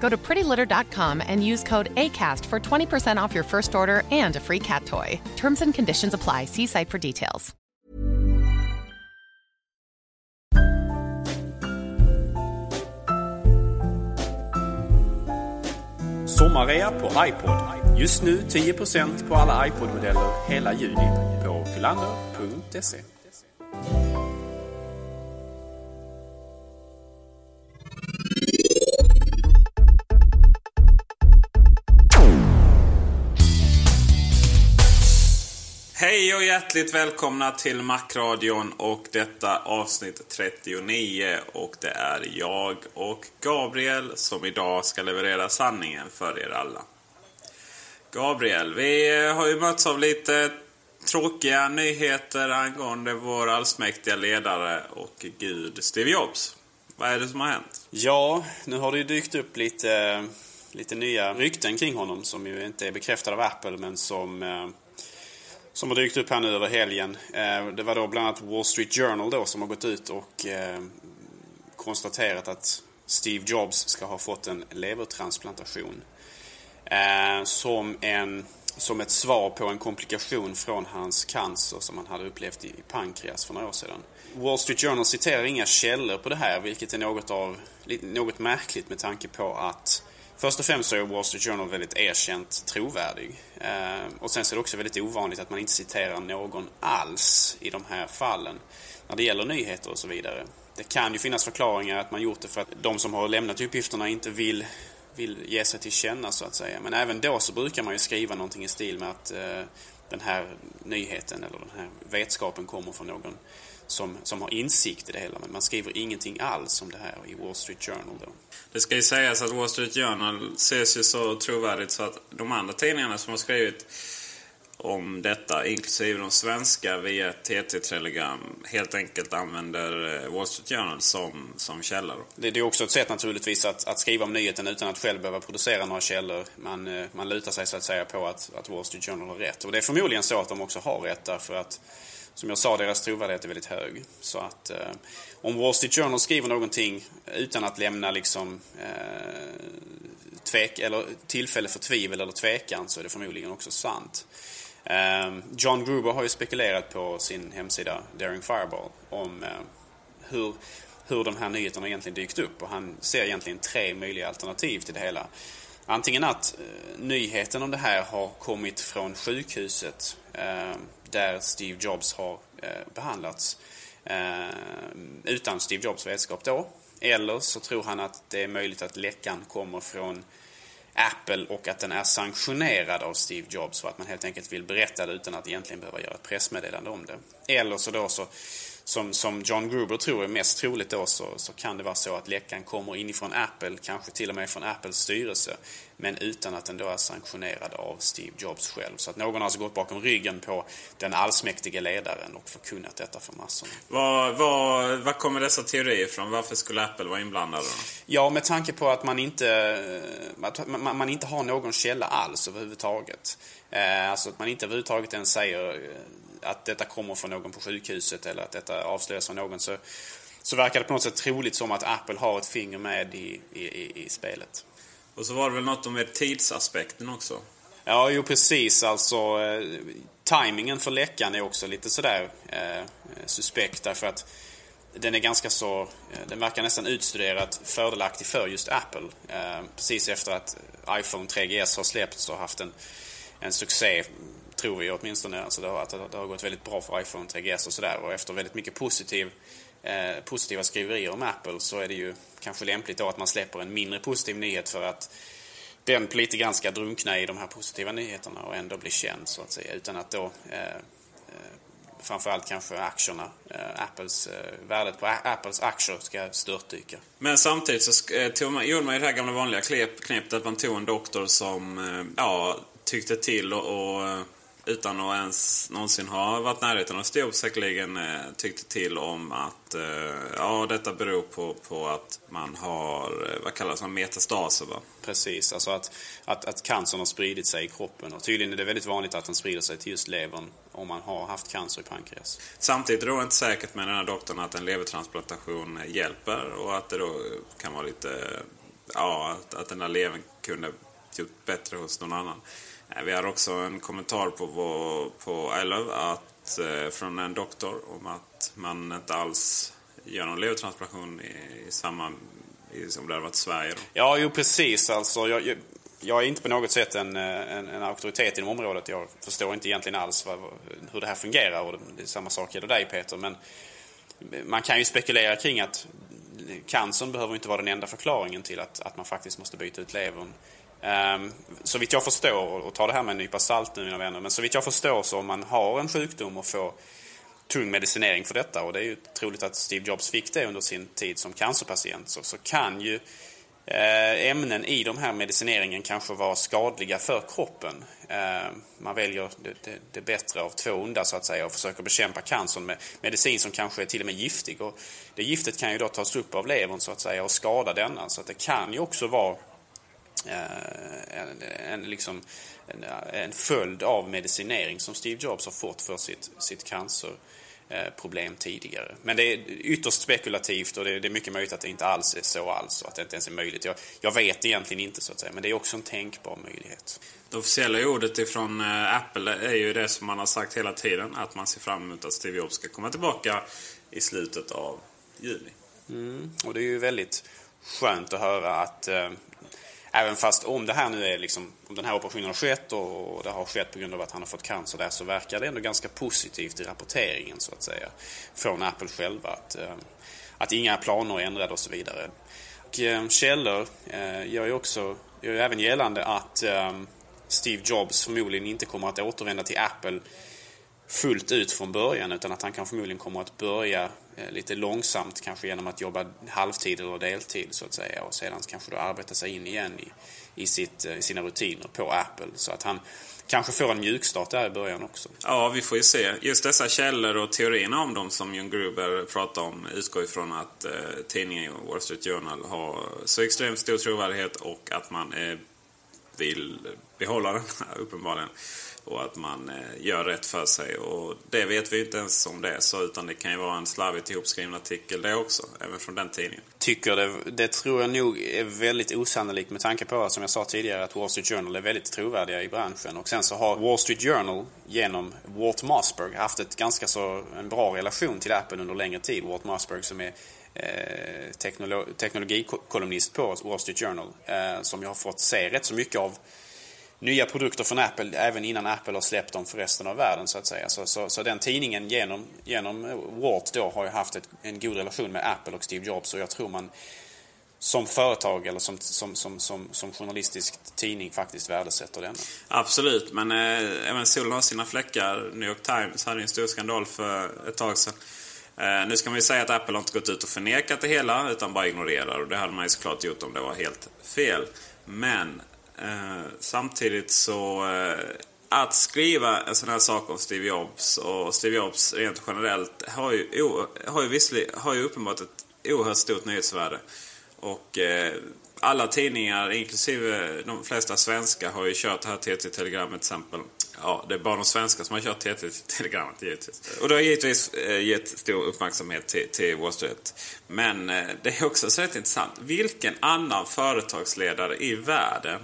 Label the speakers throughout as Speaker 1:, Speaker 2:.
Speaker 1: Go to prettylitter.com and use code ACAST for 20% off your first order and a free cat toy. Terms and conditions apply. See site for details.
Speaker 2: Sommarrea på iPod. Just nu 10% på alla iPod-modeller hela juni på filander.se. Hej och hjärtligt välkomna till Macradion och detta avsnitt 39. Och det är jag och Gabriel som idag ska leverera sanningen för er alla. Gabriel, vi har ju mötts av lite tråkiga nyheter angående vår allsmäktiga ledare och gud Steve Jobs. Vad är det som har hänt?
Speaker 3: Ja, nu har det ju dykt upp lite, lite nya rykten kring honom som ju inte är bekräftade av Apple men som eh, som har dykt upp här nu över helgen. Eh, det var då bland annat Wall Street Journal då som har gått ut och eh, konstaterat att Steve Jobs ska ha fått en levertransplantation. Eh, som, en, som ett svar på en komplikation från hans cancer som han hade upplevt i pankreas för några år sedan. Wall Street Journal citerar inga källor på det här vilket är något, av, något märkligt med tanke på att Först och främst så är Wall Street Journal väldigt erkänt trovärdig. Eh, och sen så är det också väldigt ovanligt att man inte citerar någon alls i de här fallen. När det gäller nyheter och så vidare. Det kan ju finnas förklaringar att man gjort det för att de som har lämnat uppgifterna inte vill, vill ge sig till känna så att säga. Men även då så brukar man ju skriva någonting i stil med att eh, den här nyheten eller den här vetskapen kommer från någon som, som har insikt i det hela. Men man skriver ingenting alls om det här i Wall Street Journal då.
Speaker 2: Det ska ju sägas att Wall Street Journal ses ju så trovärdigt så att de andra tidningarna som har skrivit om detta, inklusive de svenska via TT-telegram, helt enkelt använder eh, Wall Street Journal som, som källa.
Speaker 3: Det, det är också ett sätt naturligtvis att, att skriva om nyheten utan att själv behöva producera några källor. Man, eh, man lutar sig så att säga på att, att Wall Street Journal har rätt. Och det är förmodligen så att de också har rätt därför att som jag sa, deras trovärdighet är väldigt hög. Så att eh, om Wall Street Journal skriver någonting utan att lämna liksom eh, tvek, eller tillfälle för tvivel eller tvekan så är det förmodligen också sant. Eh, John Gruber har ju spekulerat på sin hemsida Daring Fireball om eh, hur, hur de här nyheterna egentligen dykt upp och han ser egentligen tre möjliga alternativ till det hela. Antingen att eh, nyheten om det här har kommit från sjukhuset eh, där Steve Jobs har eh, behandlats eh, utan Steve Jobs vetskap då. Eller så tror han att det är möjligt att läckan kommer från Apple och att den är sanktionerad av Steve Jobs för att man helt enkelt vill berätta det utan att egentligen behöva göra ett pressmeddelande om det. Eller så då så som, som John Gruber tror är mest troligt då så, så kan det vara så att läckan kommer inifrån Apple, kanske till och med från Apples styrelse. Men utan att den då är sanktionerad av Steve Jobs själv. Så att någon har alltså gått bakom ryggen på den allsmäktige ledaren och förkunnat detta för massorna.
Speaker 2: Var, var, var kommer dessa teorier ifrån? Varför skulle Apple vara inblandade?
Speaker 3: Ja, med tanke på att man inte, att man, man inte har någon källa alls överhuvudtaget. Eh, alltså att man inte överhuvudtaget ens säger att detta kommer från någon på sjukhuset eller att detta avslöjas av någon så, så verkar det på något sätt troligt som att Apple har ett finger med i, i, i spelet.
Speaker 2: Och så var det väl något om tidsaspekten också?
Speaker 3: Ja, jo precis. Alltså, eh, timingen för läckan är också lite sådär eh, suspekt därför att den är ganska så, eh, den verkar nästan utstuderat fördelaktig för just Apple. Eh, precis efter att iPhone 3GS har släppts och haft en, en succé tror vi åtminstone. Alltså det, har, att det har gått väldigt bra för iPhone 3GS och sådär. Och efter väldigt mycket positiv, eh, positiva skriverier om Apple så är det ju kanske lämpligt då att man släpper en mindre positiv nyhet för att den lite grann ska drunkna i de här positiva nyheterna och ändå bli känd så att säga. Utan att då eh, eh framförallt kanske aktierna, eh, Apples, eh, värdet på Apples aktier ska störtdyka.
Speaker 2: Men samtidigt så eh, tog man, gjorde man ju det här gamla vanliga knepet att man tog en doktor som eh, ja, tyckte till och, och eh, utan att ens någonsin ha varit närheten av Steve säkerligen eh, tyckte till om att eh, ja, detta beror på, på att man har, eh, vad kallas det, metastaser va?
Speaker 3: Precis, alltså att, att, att cancern har spridit sig i kroppen. Och tydligen är det väldigt vanligt att den sprider sig till just levern om man har haft cancer i pankreas.
Speaker 2: Samtidigt är det inte säkert med den här doktorn att en levertransplantation hjälper och att det då kan vara lite, ja, att, att den här levern kunde gjort bättre hos någon annan. Eh, vi har också en kommentar på, på, på iLove att, eh, från en doktor om att man inte alls gör någon levertransplantation i, i samma i, som det hade varit i Sverige. Då.
Speaker 3: Ja, jo precis. Alltså, jag, jag är inte på något sätt en, eh, en, en auktoritet inom området. Jag förstår inte egentligen alls vad, hur det här fungerar. Och det är samma sak gäller dig Peter. Men man kan ju spekulera kring att cancern behöver inte vara den enda förklaringen till att, att man faktiskt måste byta ut levern Ehm, så vitt jag förstår, och ta det här med en nypa salt nu mina vänner, men så vitt jag förstår så om man har en sjukdom och får tung medicinering för detta, och det är ju troligt att Steve Jobs fick det under sin tid som cancerpatient, så, så kan ju eh, ämnen i de här medicineringen kanske vara skadliga för kroppen. Ehm, man väljer det, det, det, bättre av två onda så att säga och försöker bekämpa cancern med medicin som kanske är till och med giftig. Och det giftet kan ju då tas upp av levern så att säga och skada denna. Så att det kan ju också vara en, en, liksom, en, en följd av medicinering som Steve Jobs har fått för sitt, sitt cancerproblem tidigare. Men det är ytterst spekulativt och det är, det är mycket möjligt att det inte alls är så alls och att det inte ens är möjligt. Jag, jag vet egentligen inte så att säga, men det är också en tänkbar möjlighet.
Speaker 2: Det officiella ordet ifrån eh, Apple är ju det som man har sagt hela tiden, att man ser fram emot att Steve Jobs ska komma tillbaka i slutet av juni.
Speaker 3: Mm, och det är ju väldigt skönt att höra att eh, Även fast om det här nu är liksom, om den här operationen har skett och det har skett på grund av att han har fått cancer där så verkar det ändå ganska positivt i rapporteringen så att säga. Från Apple själva. Att, eh, att inga planer är ändrade och så vidare. Och, eh, källor eh, gör ju också, gör ju även gällande att Steve Jobs förmodligen inte kommer att återvända till Apple fullt ut från början utan att han kan förmodligen kommer att börja Eh, lite långsamt kanske genom att jobba halvtid eller deltid så att säga och sedan kanske då arbeta sig in igen i, i, sitt, eh, i sina rutiner på Apple så att han kanske får en mjukstart där i början också.
Speaker 2: Ja, vi får ju se. Just dessa källor och teorierna om dem som John Gruber pratar om utgår ifrån att eh, tidningen Wall Street Journal har så extremt stor trovärdighet och att man eh, vill behålla den uppenbarligen och att man eh, gör rätt för sig. Och det vet vi inte ens om det är så, utan det kan ju vara en slarvigt ihopskriven artikel det också, även från den tidningen.
Speaker 3: Tycker det, det tror jag nog är väldigt osannolikt med tanke på, som jag sa tidigare, att Wall Street Journal är väldigt trovärdiga i branschen. Och sen så har Wall Street Journal genom Walt Mossberg haft ett ganska så en bra relation till Apple under längre tid. Walt Mossberg som är eh, teknolo teknologikolumnist på Wall Street Journal, eh, som jag har fått se rätt så mycket av nya produkter från Apple även innan Apple har släppt dem för resten av världen så att säga. Så, så, så den tidningen genom, genom Walt då har ju haft ett, en god relation med Apple och Steve Jobs och jag tror man som företag eller som, som, som, som, som journalistisk tidning faktiskt värdesätter denna.
Speaker 2: Absolut, men eh, även solen har sina fläckar. New York Times hade en stor skandal för ett tag sedan. Eh, nu ska man ju säga att Apple har inte gått ut och förnekat det hela utan bara ignorerar och det hade man ju såklart gjort om det var helt fel. Men Eh, samtidigt så... Eh, att skriva en sån här sak om Steve Jobs och Steve Jobs rent generellt har ju, har ju, har ju uppenbart ett oerhört stort nyhetsvärde. Och eh, alla tidningar, inklusive de flesta svenska, har ju kört det här TT-telegrammet till exempel. Ja, det är bara de svenska som har kört TT-telegrammet givetvis. Och det har givetvis eh, gett stor uppmärksamhet till, till Wall Street. Men eh, det är också så rätt intressant. Vilken annan företagsledare i världen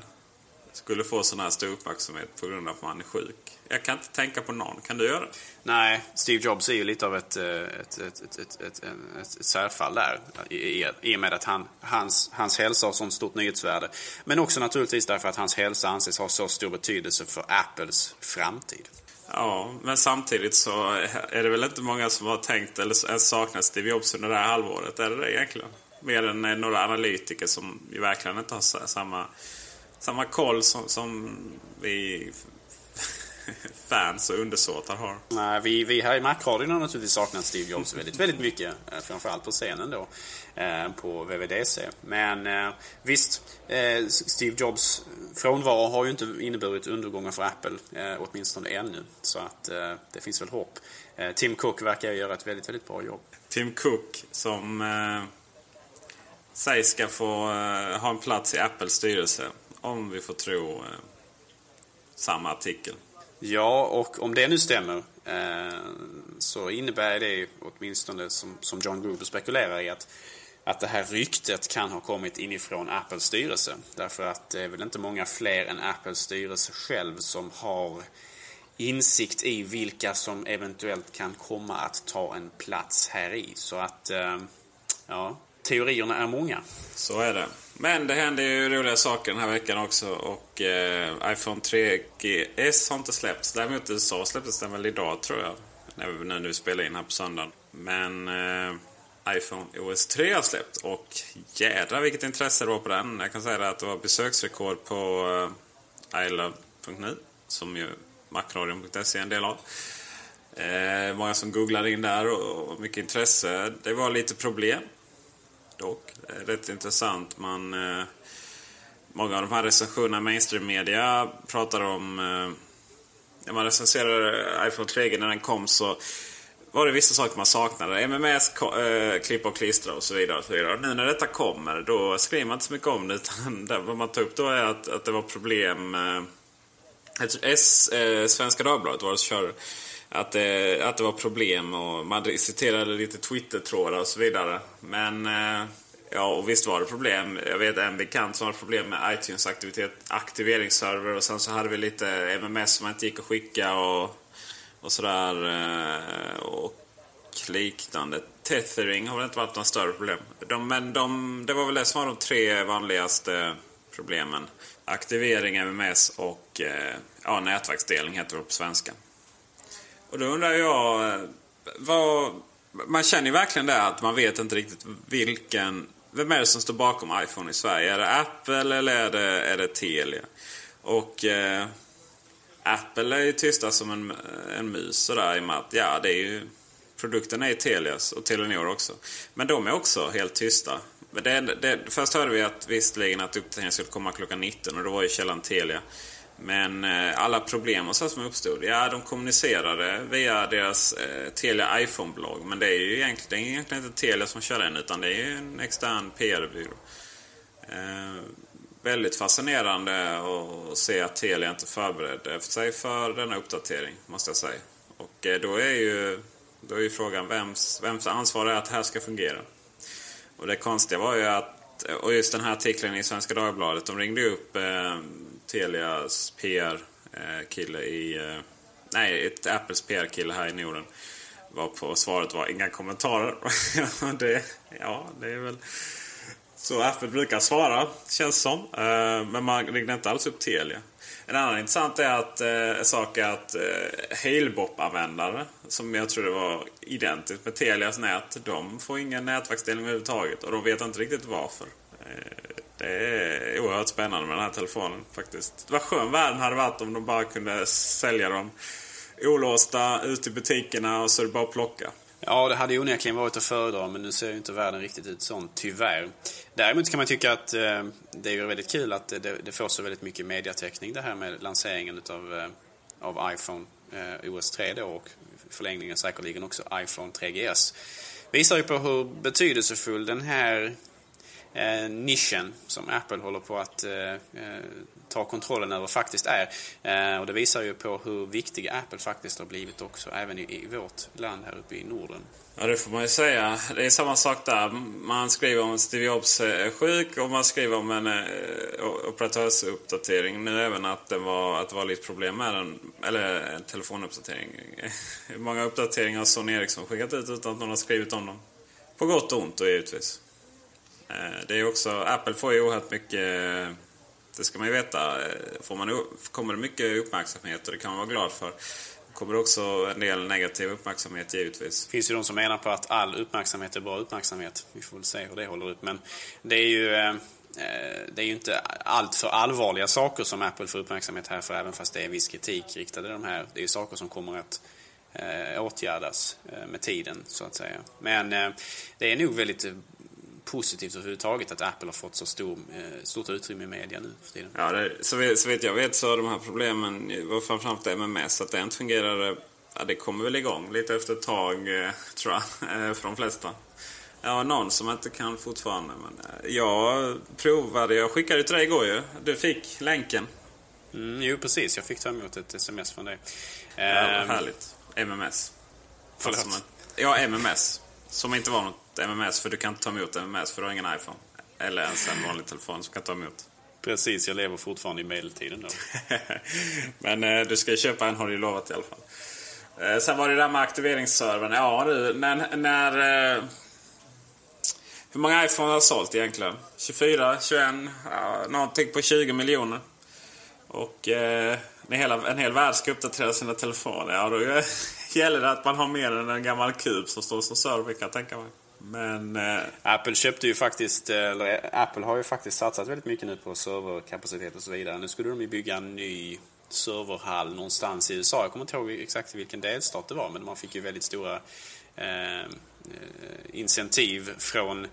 Speaker 2: skulle få sån här stor uppmärksamhet på grund av att man är sjuk. Jag kan inte tänka på någon. Kan du göra det?
Speaker 3: Nej, Steve Jobs är ju lite av ett, ett, ett, ett, ett, ett, ett särfall där. I, I och med att han, hans, hans hälsa har sånt stort nyhetsvärde. Men också naturligtvis därför att hans hälsa anses ha så stor betydelse för Apples framtid.
Speaker 2: Ja, men samtidigt så är det väl inte många som har tänkt eller ens saknat Steve Jobs under det här halvåret. Är det det egentligen? Mer än några analytiker som ju verkligen inte har samma, samma koll som, som vi fans och undersåtar har.
Speaker 3: Nej, vi, vi här i Macradion har naturligtvis saknat Steve Jobs väldigt, väldigt mycket. Eh, framförallt på scenen då. Eh, på VVDC. Men eh, visst, Steve Jobs frånvaro har ju inte inneburit undergångar för Apple. Åtminstone ännu. Så att det finns väl hopp. Tim Cook verkar göra ett väldigt, väldigt bra jobb.
Speaker 2: Tim Cook som eh, sägs ska få ha en plats i Apples styrelse. Om vi får tro eh, samma artikel.
Speaker 3: Ja, och om det nu stämmer eh, så innebär det åtminstone som, som John Gruber spekulerar i att, att det här ryktet kan ha kommit inifrån Apples styrelse. Därför att det är väl inte många fler än Apples styrelse själv som har insikt i vilka som eventuellt kan komma att ta en plats här i. Så att, eh, ja, teorierna är många.
Speaker 2: Så är det. Men det händer ju roliga saker den här veckan också och eh, iPhone 3GS har inte släppts. Däremot i USA släpptes den väl idag tror jag. När vi spelar in här på söndagen. Men eh, iPhone OS 3 har släppt och jädra vilket intresse det var på den. Jag kan säga att det var besöksrekord på eh, ilove.nu som ju macradion.se är en del av. Eh, många som googlade in där och, och mycket intresse. Det var lite problem och eh, Rätt intressant. Man, eh, många av de här recensionerna i mainstream-media pratar om... Eh, när man recenserade eh, iPhone 3 när den kom så var det vissa saker man saknade. MMS, eh, klippa och klistra och så vidare. Och så vidare. Nu när detta kommer då skriver man inte så mycket om det. Utan det, vad man tar upp då är att, att det var problem. Eh, S, eh, Svenska Dagbladet var det som körde att det, att det var problem och man citerade lite Twitter-trådar och så vidare. Men eh, ja, och visst var det problem. Jag vet en bekant som hade problem med iTunes aktivitet, aktiveringsserver och sen så hade vi lite MMS som inte gick att skicka och, och sådär. Eh, och liknande. Tethering har väl inte varit några större problem. De, men de, det var väl det som var de tre vanligaste problemen. Aktivering, MMS och eh, ja, nätverksdelning heter det på svenska. Och då undrar jag, eh, vad, man känner ju verkligen det att man vet inte riktigt vilken, vem är det som står bakom iPhone i Sverige? Är det Apple eller är det, är det Telia? Och eh, Apple är ju tysta som en, en mus sådär i och med att ja, det är ju, produkten är ju Telias och Telenor också. Men de är också helt tysta. Det, det, först hörde vi att visserligen att uppdateringen skulle komma klockan 19 och då var ju källan Telia. Men eh, alla problem och så som uppstod, ja de kommunicerade via deras eh, Telia iPhone-blogg. Men det är ju egentligen, det är egentligen inte Telia som kör den utan det är ju en extern PR-byrå. Eh, väldigt fascinerande att se att Telia inte förberedde sig för denna uppdatering, måste jag säga. Och eh, då är ju, då är ju frågan vems, vems ansvar är att det här ska fungera. Och det konstiga var ju att, och just den här artikeln i Svenska Dagbladet, de ringde upp eh, Telias PR-kille eh, i... Eh, nej, ett Apples PR-kille här i Norden. Var på svaret var inga kommentarer. det, ja, det är väl så Apple brukar svara, känns som. Eh, men man ringde inte alls upp Telia. En annan intressant är att, eh, sak är att eh, Halebop-användare, som jag tror det var identiskt med Telias nät, de får ingen nätverksdelning överhuvudtaget. Och de vet inte riktigt varför. Det är oerhört spännande med den här telefonen faktiskt. Vad skön världen hade varit om de bara kunde sälja dem olåsta ute i butikerna och så är det bara att plocka.
Speaker 3: Ja, det hade ju onekligen varit att föredra men nu ser ju inte världen riktigt ut sån, tyvärr. Däremot kan man tycka att eh, det är ju väldigt kul att det, det, får så väldigt mycket mediatäckning det här med lanseringen utav, eh, av iPhone eh, OS 3 då och förlängningen säkerligen också iPhone 3GS. Visar ju på hur betydelsefull den här eh, nischen som Apple håller på att eh, eh, ta kontrollen över faktiskt är. Eh, och det visar ju på hur viktig Apple faktiskt har blivit också, även i, i vårt land här uppe i Norden.
Speaker 2: Ja, det får man ju säga. Det är samma sak där. Man skriver om Steve Jobs är sjuk och man skriver om en eh, operatörsuppdatering. Nu även att det, var, att det var lite problem med den, eller en telefonuppdatering. Många uppdateringar har Sony Ericsson skickat ut utan att någon har skrivit om dem. På gott och ont då givetvis. Eh, det är också, Apple får ju oerhört mycket, det ska man ju veta, eh, får man, kommer det mycket uppmärksamhet och det kan man vara glad för. kommer också en del negativ uppmärksamhet givetvis.
Speaker 3: Det finns ju de som menar på att all uppmärksamhet är bra uppmärksamhet. Vi får väl se hur det håller upp. Men det är ju, eh, det är ju inte allt för allvarliga saker som Apple får uppmärksamhet här för, även fast det är viss kritik riktad i de här. Det är ju saker som kommer att åtgärdas med tiden, så att säga. Men det är nog väldigt positivt överhuvudtaget att Apple har fått så stor, eh, stort utrymme i media nu för tiden.
Speaker 2: Ja, det, så, vet, så vet jag vet så de här problemen var framförallt MMS, att det inte fungerade. Ja, det kommer väl igång lite efter ett tag, eh, tror jag, eh, för de flesta. Ja, någon som inte kan fortfarande. Men jag provade, jag skickade till dig igår ju. Du fick länken.
Speaker 3: Mm, jo, precis. Jag fick ta emot ett sms från dig.
Speaker 2: Ja, härligt. MMS.
Speaker 3: Förlåt.
Speaker 2: Alltså, ja, MMS. Som inte var något MMS, för du kan inte ta emot MMS för du har ingen iPhone. Eller ens en vanlig telefon som kan ta emot.
Speaker 3: Precis, jag lever fortfarande i medeltiden då.
Speaker 2: Men eh, du ska köpa en har du ju lovat i alla fall. Eh, sen var det där med aktiveringsservern. Ja du, när... när eh, hur många iPhone har sålt egentligen? 24, 21, ja, någonting på 20 miljoner. Och eh, när hela, en hel värld ska uppdatera sina telefoner, ja då gäller det att man har mer än en gammal kub som står som server kan jag tänka mig. Men... Eh...
Speaker 3: Apple köpte ju faktiskt, eller Apple har ju faktiskt satsat väldigt mycket nu på serverkapacitet och så vidare. Nu skulle de ju bygga en ny serverhall någonstans i USA. Jag kommer inte ihåg exakt vilken delstat det var, men man fick ju väldigt stora eh, eh, incentiv från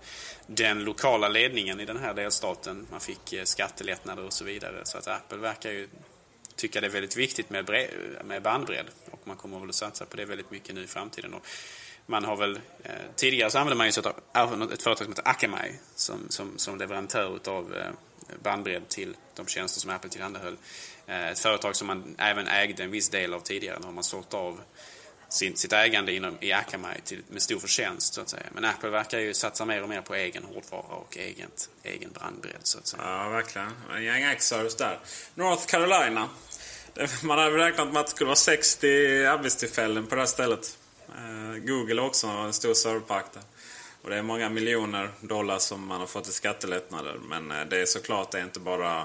Speaker 3: den lokala ledningen i den här delstaten. Man fick eh, skattelättnader och så vidare. Så att Apple verkar ju tycka det är väldigt viktigt med, med bandbredd. Och man kommer väl att satsa på det väldigt mycket nu i framtiden. Och man har väl, eh, tidigare så använde man ju sig av ett företag som heter Akamai som, som, som leverantör utav eh, bandbredd till de tjänster som Apple tillhandahöll. Eh, ett företag som man även ägde en viss del av tidigare. Nu har man sålt av sin, sitt ägande inom, i Akamai till, med stor förtjänst så att säga. Men Apple verkar ju satsa mer och mer på egen hårdvara och egen, egen brandbredd så att säga.
Speaker 2: Ja, verkligen. En gäng X-service där. North Carolina. Man hade räknat med att det skulle vara 60 arbetstillfällen på det här stället. Eh, Google också har en stor serverpark där. Och det är många miljoner dollar som man har fått i skattelättnader. Men eh, det är såklart det är inte bara,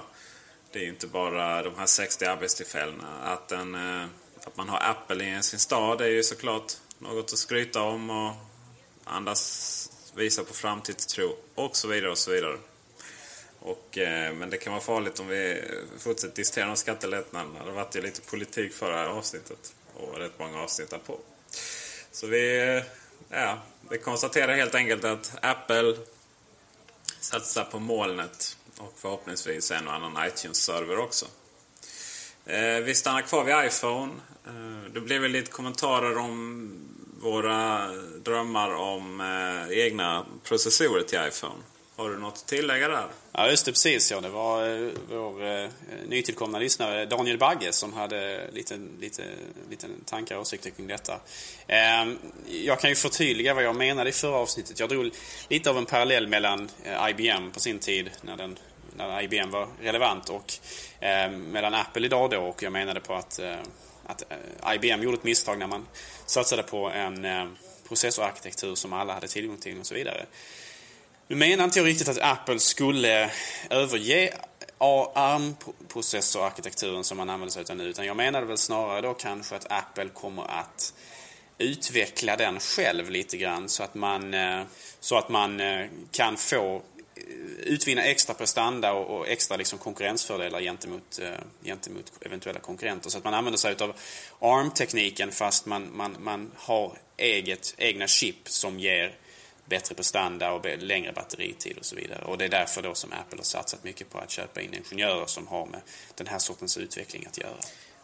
Speaker 2: det är inte bara de här 60 arbetstillfällena. Att, en, eh, att man har Apple i sin stad är ju såklart något att skryta om och andas, visa på framtidstro och så vidare och så vidare. Och, men det kan vara farligt om vi fortsätter diskutera de skattelättnaderna. Det har varit ju lite politik förra avsnittet och rätt många avsnitt på. Så vi, ja, vi konstaterar helt enkelt att Apple satsar på molnet och förhoppningsvis en och annan iTunes-server också. Eh, vi stannar kvar vid iPhone. Eh, det blev väl lite kommentarer om våra drömmar om eh, egna processorer till iPhone. Har du något att tillägga där?
Speaker 3: Ja, just det. Precis. Ja, det var eh, vår eh, nytillkomna lyssnare Daniel Bagge som hade lite, lite, lite tankar och åsikter kring detta. Eh, jag kan ju förtydliga vad jag menade i förra avsnittet. Jag drog lite av en parallell mellan eh, IBM på sin tid, när, den, när IBM var relevant, och ehm, mellan Apple idag då. Och jag menade på att, eh, att eh, IBM gjorde ett misstag när man satsade på en processorarkitektur som alla hade tillgång till och så vidare. Nu menar inte jag riktigt att Apple skulle överge ARM-processorarkitekturen som man använder sig av nu. Utan jag menade väl snarare då kanske att Apple kommer att utveckla den själv lite grann så att man, eh, så att man eh, kan få eh, utvinna extra prestanda och, extra liksom konkurrensfördelar gentemot, gentemot eventuella konkurrenter. Så att man använder sig av ARM-tekniken fast man, man, man har eget, egna chip som ger bättre prestanda och längre batteritid och så vidare. Och det är därför då som Apple har satsat mycket på att köpa in ingenjörer som har med den här sortens utveckling att göra.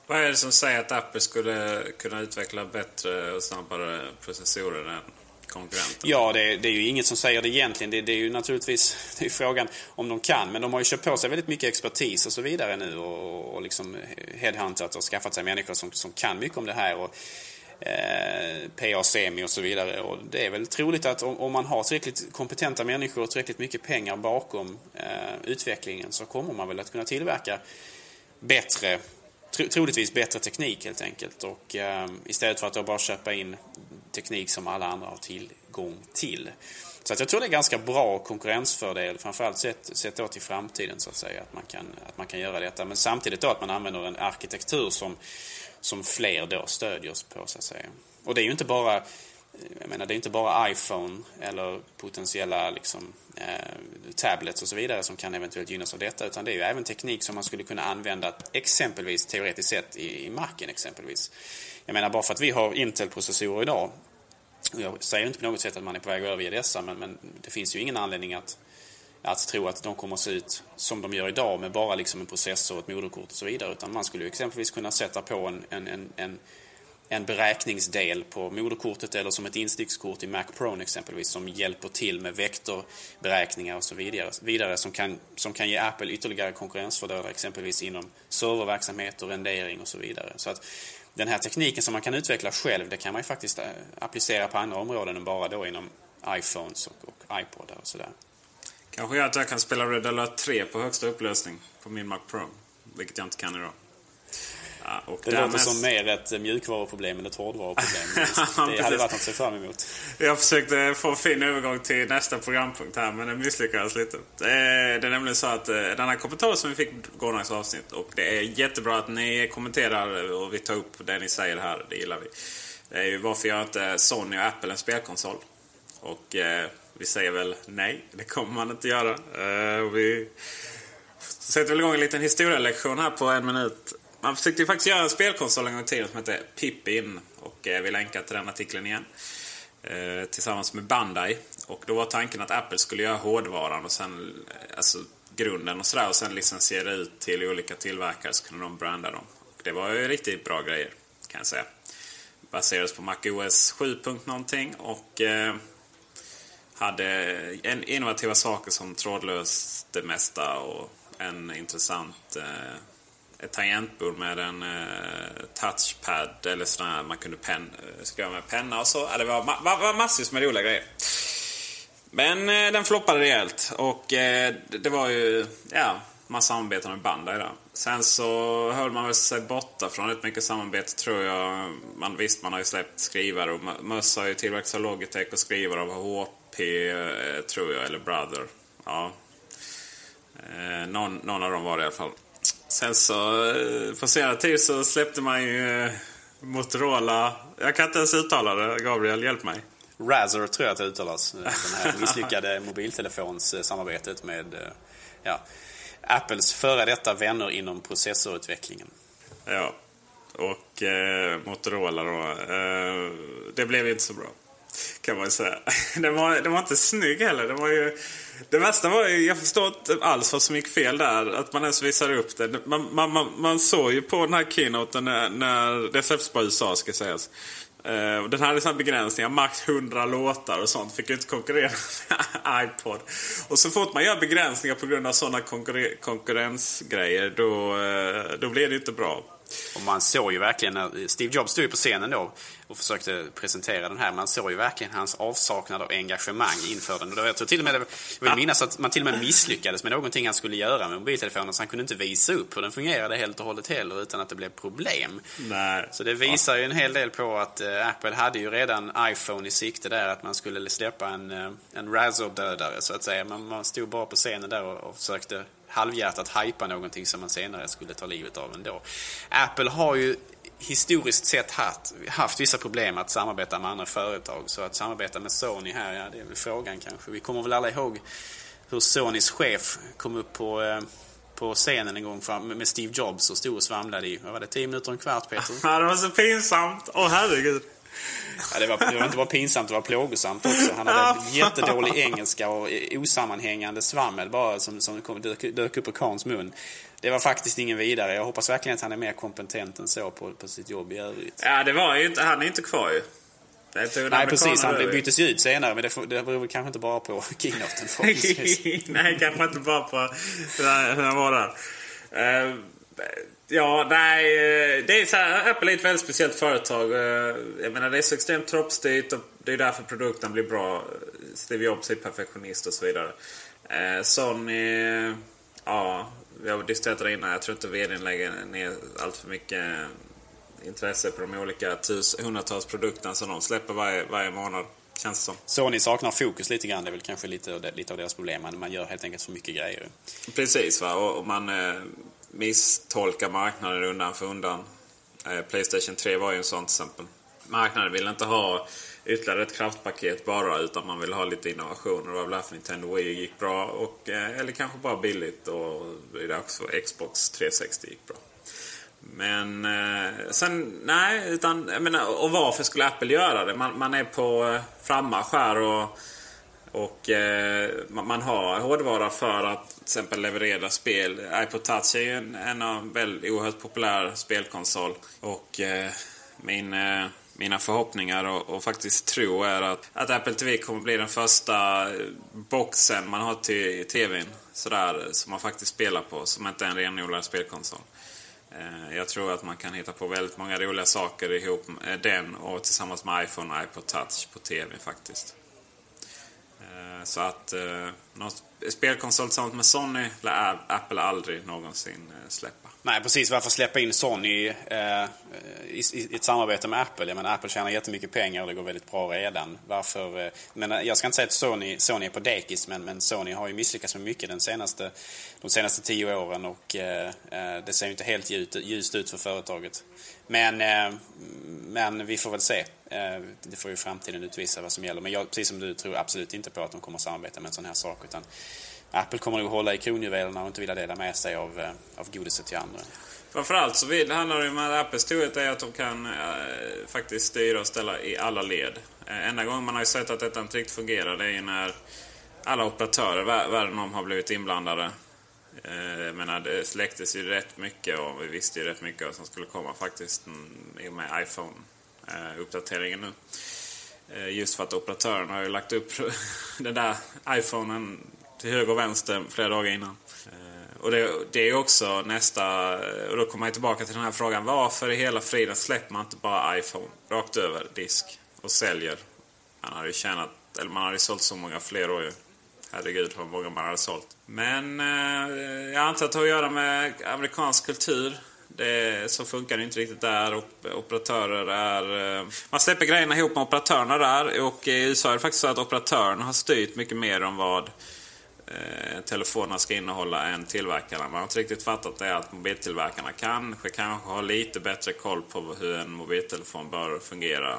Speaker 2: Vad är det som säger att Apple skulle kunna utveckla bättre och snabbare processorer än?
Speaker 3: Ja, det, det, är ju inget som säger det egentligen. Det, det är ju naturligtvis det är frågan om de kan. Men de har ju köpt på sig väldigt mycket expertis och så vidare nu och, och liksom headhuntat och skaffat sig människor som, som kan mycket om det här. Och eh, PA Semi och så vidare. Och det är väl troligt att om, om man har tillräckligt kompetenta människor och tillräckligt mycket pengar bakom eh, utvecklingen så kommer man väl att kunna tillverka bättre, tro, troligtvis bättre teknik helt enkelt. Och eh, istället för att då bara köpa in teknik som alla andra har tillgång till. Så att jag tror det är ganska bra konkurrensfördel, framförallt sett, sett då till framtiden så att säga, att man, kan, att man kan göra detta. Men samtidigt då att man använder en arkitektur som, som fler då stödjer på så att säga. Och det är ju inte bara jag menar, det är inte bara iPhone eller potentiella liksom, eh, tablets och så vidare som kan eventuellt gynnas av detta. Utan det är ju även teknik som man skulle kunna använda exempelvis teoretiskt sett i, i marken exempelvis. Jag menar bara för att vi har Intel-processorer idag. Jag säger inte på något sätt att man är på väg att överge dessa men, men det finns ju ingen anledning att, att tro att de kommer att se ut som de gör idag med bara liksom en processor, ett moderkort och så vidare. Utan man skulle ju exempelvis kunna sätta på en, en, en, en en beräkningsdel på moderkortet eller som ett instickskort i Mac Pro exempelvis som hjälper till med vektorberäkningar och så vidare, vidare som, kan, som kan ge Apple ytterligare konkurrensfördelar exempelvis inom serververksamhet och rendering och så vidare. Så att den här tekniken som man kan utveckla själv det kan man ju faktiskt eh, applicera på andra områden än bara då inom iPhones och, och iPodar och sådär.
Speaker 2: Kanske gör att jag kan spela Red Alert 3 på högsta upplösning på min Mac Pro. Vilket jag inte kan idag.
Speaker 3: Ja, det låter mest... som mer ett mjukvaruproblem än ett hårdvaruproblem. det hade varit något att se fram emot.
Speaker 2: Jag försökte få en fin övergång till nästa programpunkt här men det misslyckades lite. Det är nämligen så att eh, den här kommentaren som vi fick gårdagens avsnitt och det är jättebra att ni kommenterar och vi tar upp det ni säger här. Det gillar vi. Det är ju varför gör inte Sony och Apple en spelkonsol? Och eh, vi säger väl nej, det kommer man inte göra. Eh, vi sätter väl igång en liten historielektion här på en minut. Man försökte ju faktiskt göra en spelkonsol en gång i tiden som hette Pippin. Och eh, vi länkar till den artikeln igen. Eh, tillsammans med Bandai. Och då var tanken att Apple skulle göra hårdvaran och sen eh, alltså grunden och sådär. Och sen licensiera ut till olika tillverkare så kunde de branda dem. Och det var ju riktigt bra grejer kan jag säga. Baserades på MacOS 7. någonting och eh, hade en innovativa saker som trådlöst det mesta och en intressant eh, ett tangentbord med en eh, touchpad eller sådär man kunde pen, eh, skriva med penna och så. Ja, det var, ma var massvis med roliga grejer. Men eh, den floppade rejält och eh, det var ju, ja, man samarbetade med Bandai där. Sen så höll man väl sig borta från rätt mycket samarbete tror jag. Man, visst, man har ju släppt skrivare och Möss har ju tillverkats av Logitech och skrivare av HP eh, tror jag, eller Brother. Ja. Eh, någon, någon av dem var det i alla fall. Sen så eh, på senare tid så släppte man ju eh, Motorola. Jag kan inte ens uttala det. Gabriel, hjälp mig.
Speaker 3: Razer tror jag att det uttalas. Den här misslyckade mobiltelefonssamarbetet med ja, Apples före detta vänner inom processorutvecklingen.
Speaker 2: Ja, och eh, Motorola då. Eh, det blev inte så bra. Kan man ju säga. Den var, den var inte snygg heller. Den var ju det värsta var ju, jag förstår inte alls vad som gick fel där. Att man ens visade upp det. Man, man, man, man såg ju på den här keynoten när, när det släpps på USA ska sägas. Uh, eh, den hade sådana liksom begränsningar, max 100 låtar och sånt. Fick ju inte konkurrera med iPod. Och så fort man gör begränsningar på grund av sådana konkurre konkurrensgrejer då, eh, då blir det inte bra.
Speaker 3: Och man såg ju verkligen när Steve Jobs stod på scenen då och försökte presentera den här. Man såg ju verkligen hans avsaknad av engagemang inför den. Och jag tror till och med, jag vill minnas att man till och med misslyckades med någonting han skulle göra med mobiltelefonen. Så han kunde inte visa upp hur den fungerade helt och hållet heller utan att det blev problem.
Speaker 2: Nej.
Speaker 3: Så det visar ju en hel del på att äh, Apple hade ju redan iPhone i sikte där. Att man skulle släppa en, äh, en Razor-dödare så att säga. Men man stod bara på scenen där och, och försökte halvhjärtat hypa någonting som man senare skulle ta livet av ändå. Apple har ju historiskt sett haft, haft vissa problem att samarbeta med andra företag. Så att samarbeta med Sony här, ja det är väl frågan kanske. Vi kommer väl alla ihåg hur Sonys chef kom upp på, eh, på scenen en gång med Steve Jobs och stod och svamlade i, vad var det, 10 minuter och en kvart Peter?
Speaker 2: Ja, det var så pinsamt. Åh oh, herregud.
Speaker 3: Ja, det, var, det var inte bara pinsamt, det var plågosamt också. Han hade jättedålig engelska och osammanhängande svammel bara som, som kom, dök, dök upp ur Kans mun. Det var faktiskt ingen vidare. Jag hoppas verkligen att han är mer kompetent än så på, på sitt jobb i övrigt.
Speaker 2: Ja, det var ju inte, han är inte kvar ju.
Speaker 3: Nej, precis. Han byttes ju ut senare, men det, det beror kanske inte bara på keynoten
Speaker 2: Nej, kanske inte bara på hur han var där. Uh, Ja, nej. Eh, det är så här, Apple är ett väldigt speciellt företag. Eh, jag menar, det är så extremt troppstyrt och det är därför produkten blir bra. Steve Jobs är perfektionist och så vidare. Eh, Sony, ja, vi har diskuterat det innan. Jag tror inte vdn lägger ner allt för mycket intresse på de olika tus, hundratals produkterna som de släpper varje, varje månad. Känns det som.
Speaker 3: Sony saknar fokus lite grann. Det är väl kanske lite, lite av deras problem. Man gör helt enkelt för mycket grejer.
Speaker 2: Precis, va? Och, man misstolkar marknaden undan för undan. Playstation 3 var ju en sån till exempel. Marknaden vill inte ha ytterligare ett kraftpaket bara utan man vill ha lite innovationer. Det var väl därför Nintendo Wii gick bra. Och, eh, eller kanske bara billigt och det är för Xbox 360 gick bra. Men eh, sen, nej, utan jag menar, och varför skulle Apple göra det? Man, man är på frammarsch här och, och eh, man har hårdvara för att till exempel leverera spel. iPod Touch är ju en, en av väldigt oerhört populär spelkonsol. Och eh, min, eh, mina förhoppningar och, och, faktiskt tro är att, att Apple TV kommer bli den första eh, boxen man har till TVn. Sådär, som man faktiskt spelar på, som inte är en renodlad spelkonsol. Eh, jag tror att man kan hitta på väldigt många roliga saker ihop med den och tillsammans med iPhone och iPod Touch på TV faktiskt. Så att eh, något spelkonsol tillsammans med Sony lär Apple aldrig någonsin eh, släppa.
Speaker 3: Nej, precis. Varför släppa in Sony eh, i, i, ett samarbete med Apple? Jag menar, Apple tjänar jättemycket pengar och det går väldigt bra redan. Varför? Eh, men eh, jag ska inte säga att Sony, Sony är på dekis, men, men Sony har ju misslyckats med mycket den senaste, de senaste tio åren och eh, eh det ser ju inte helt ljust, ljust ut för företaget. Men, eh, men vi får väl se. Eh, det får ju framtiden utvisa vad som gäller. Men jag, precis som du, tror absolut inte på att de kommer att samarbeta med en sån här sak. Utan Apple kommer nog hålla i kronjuvelerna och inte vilja dela med sig av, eh, av godiset till andra.
Speaker 2: Framförallt så vill, handlar det om att Apples storhet är att de kan äh, faktiskt styra och ställa i alla led. Äh, enda gången man har sett att detta inte riktigt fungerar det är ju när alla operatörer världen om har blivit inblandade. Eh, jag menar, det läcktes ju rätt mycket och vi visste ju rätt mycket som skulle komma faktiskt mm, i och med iPhone-uppdateringen nu. Just för att operatören har ju lagt upp den där iPhonen till höger och vänster flera dagar innan. Eh, och det, det är också nästa... Och då kommer jag tillbaka till den här frågan. Varför i hela friden släpper man inte bara iPhone rakt över disk och säljer? Man har ju tjänat... Eller man har ju sålt så många fler år ju. Herregud vad många man hade sålt. Men eh, jag antar att det har att göra med amerikansk kultur. Det, så funkar det inte riktigt där. Operatörer är... Eh, man släpper grejerna ihop med operatörerna där. Och i USA är det faktiskt så att operatörerna har styrt mycket mer om vad Eh, telefonerna ska innehålla än tillverkarna. Man har inte riktigt fattat det att mobiltillverkarna kanske, kanske har lite bättre koll på hur en mobiltelefon bör fungera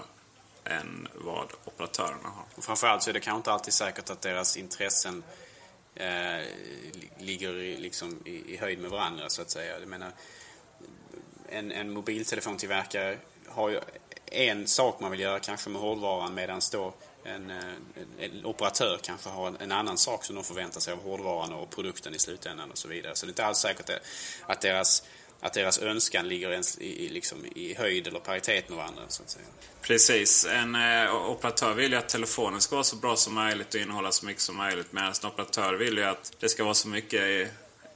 Speaker 2: än vad operatörerna har.
Speaker 3: Och framförallt så är det kanske inte alltid säkert att deras intressen eh, ligger i, liksom, i, i, höjd med varandra så att säga. Jag menar, en, en mobiltelefontillverkare har ju en sak man vill göra kanske med hårdvaran medan då en, eh, en, operatör kanske har en, en, annan sak som de förväntar sig av hårdvaran och produkten i slutändan och så vidare. Så det är inte alls säkert att deras, att deras önskan ligger ens i, liksom, i höjd eller paritet med varandra. Så att säga.
Speaker 2: Precis. En eh, operatör vill ju att telefonen ska vara så bra som möjligt och innehålla så mycket som möjligt. Medan en operatör vill ju att det ska vara så mycket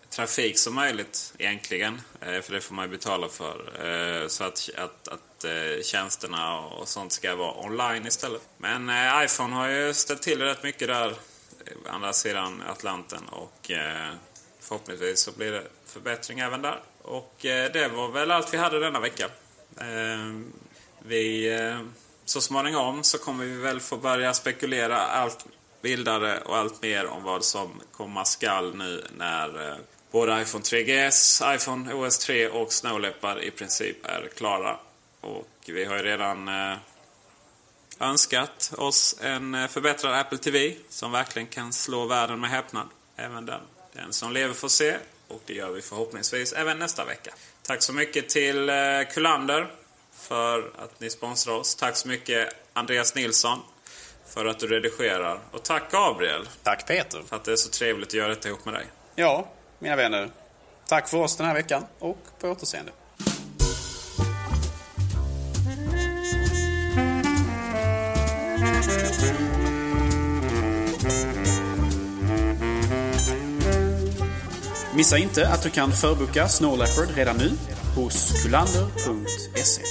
Speaker 2: trafik som möjligt egentligen. Eh, för det får man ju betala för. Eh, så att, att, att eh, tjänsterna och sånt ska vara online istället. Men eh, iPhone har ju ställt till rätt mycket där eh, andra sidan Atlanten. Och eh, förhoppningsvis så blir det förbättring även där. Och det var väl allt vi hade denna vecka. Vi, så småningom så kommer vi väl få börja spekulera allt vildare och allt mer om vad som komma skall nu när Både iPhone 3GS, iPhone OS 3 och Snow Leopard i princip är klara. Och vi har ju redan eh, önskat oss en eh, förbättrad Apple TV som verkligen kan slå världen med häpnad. Även den. Den som lever får se. Och det gör vi förhoppningsvis även nästa vecka. Tack så mycket till eh, Kullander för att ni sponsrar oss. Tack så mycket Andreas Nilsson för att du redigerar. Och tack Gabriel.
Speaker 3: Tack Peter.
Speaker 2: För att det är så trevligt att göra detta ihop med dig.
Speaker 3: Ja, mina vänner. Tack för oss den här veckan och på återseende. Missa inte att du kan förboka Snow Leopard redan nu hos kulander.se.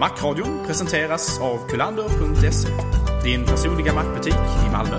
Speaker 3: Macradion presenteras av kulander.se. Din personliga mackbutik i Malmö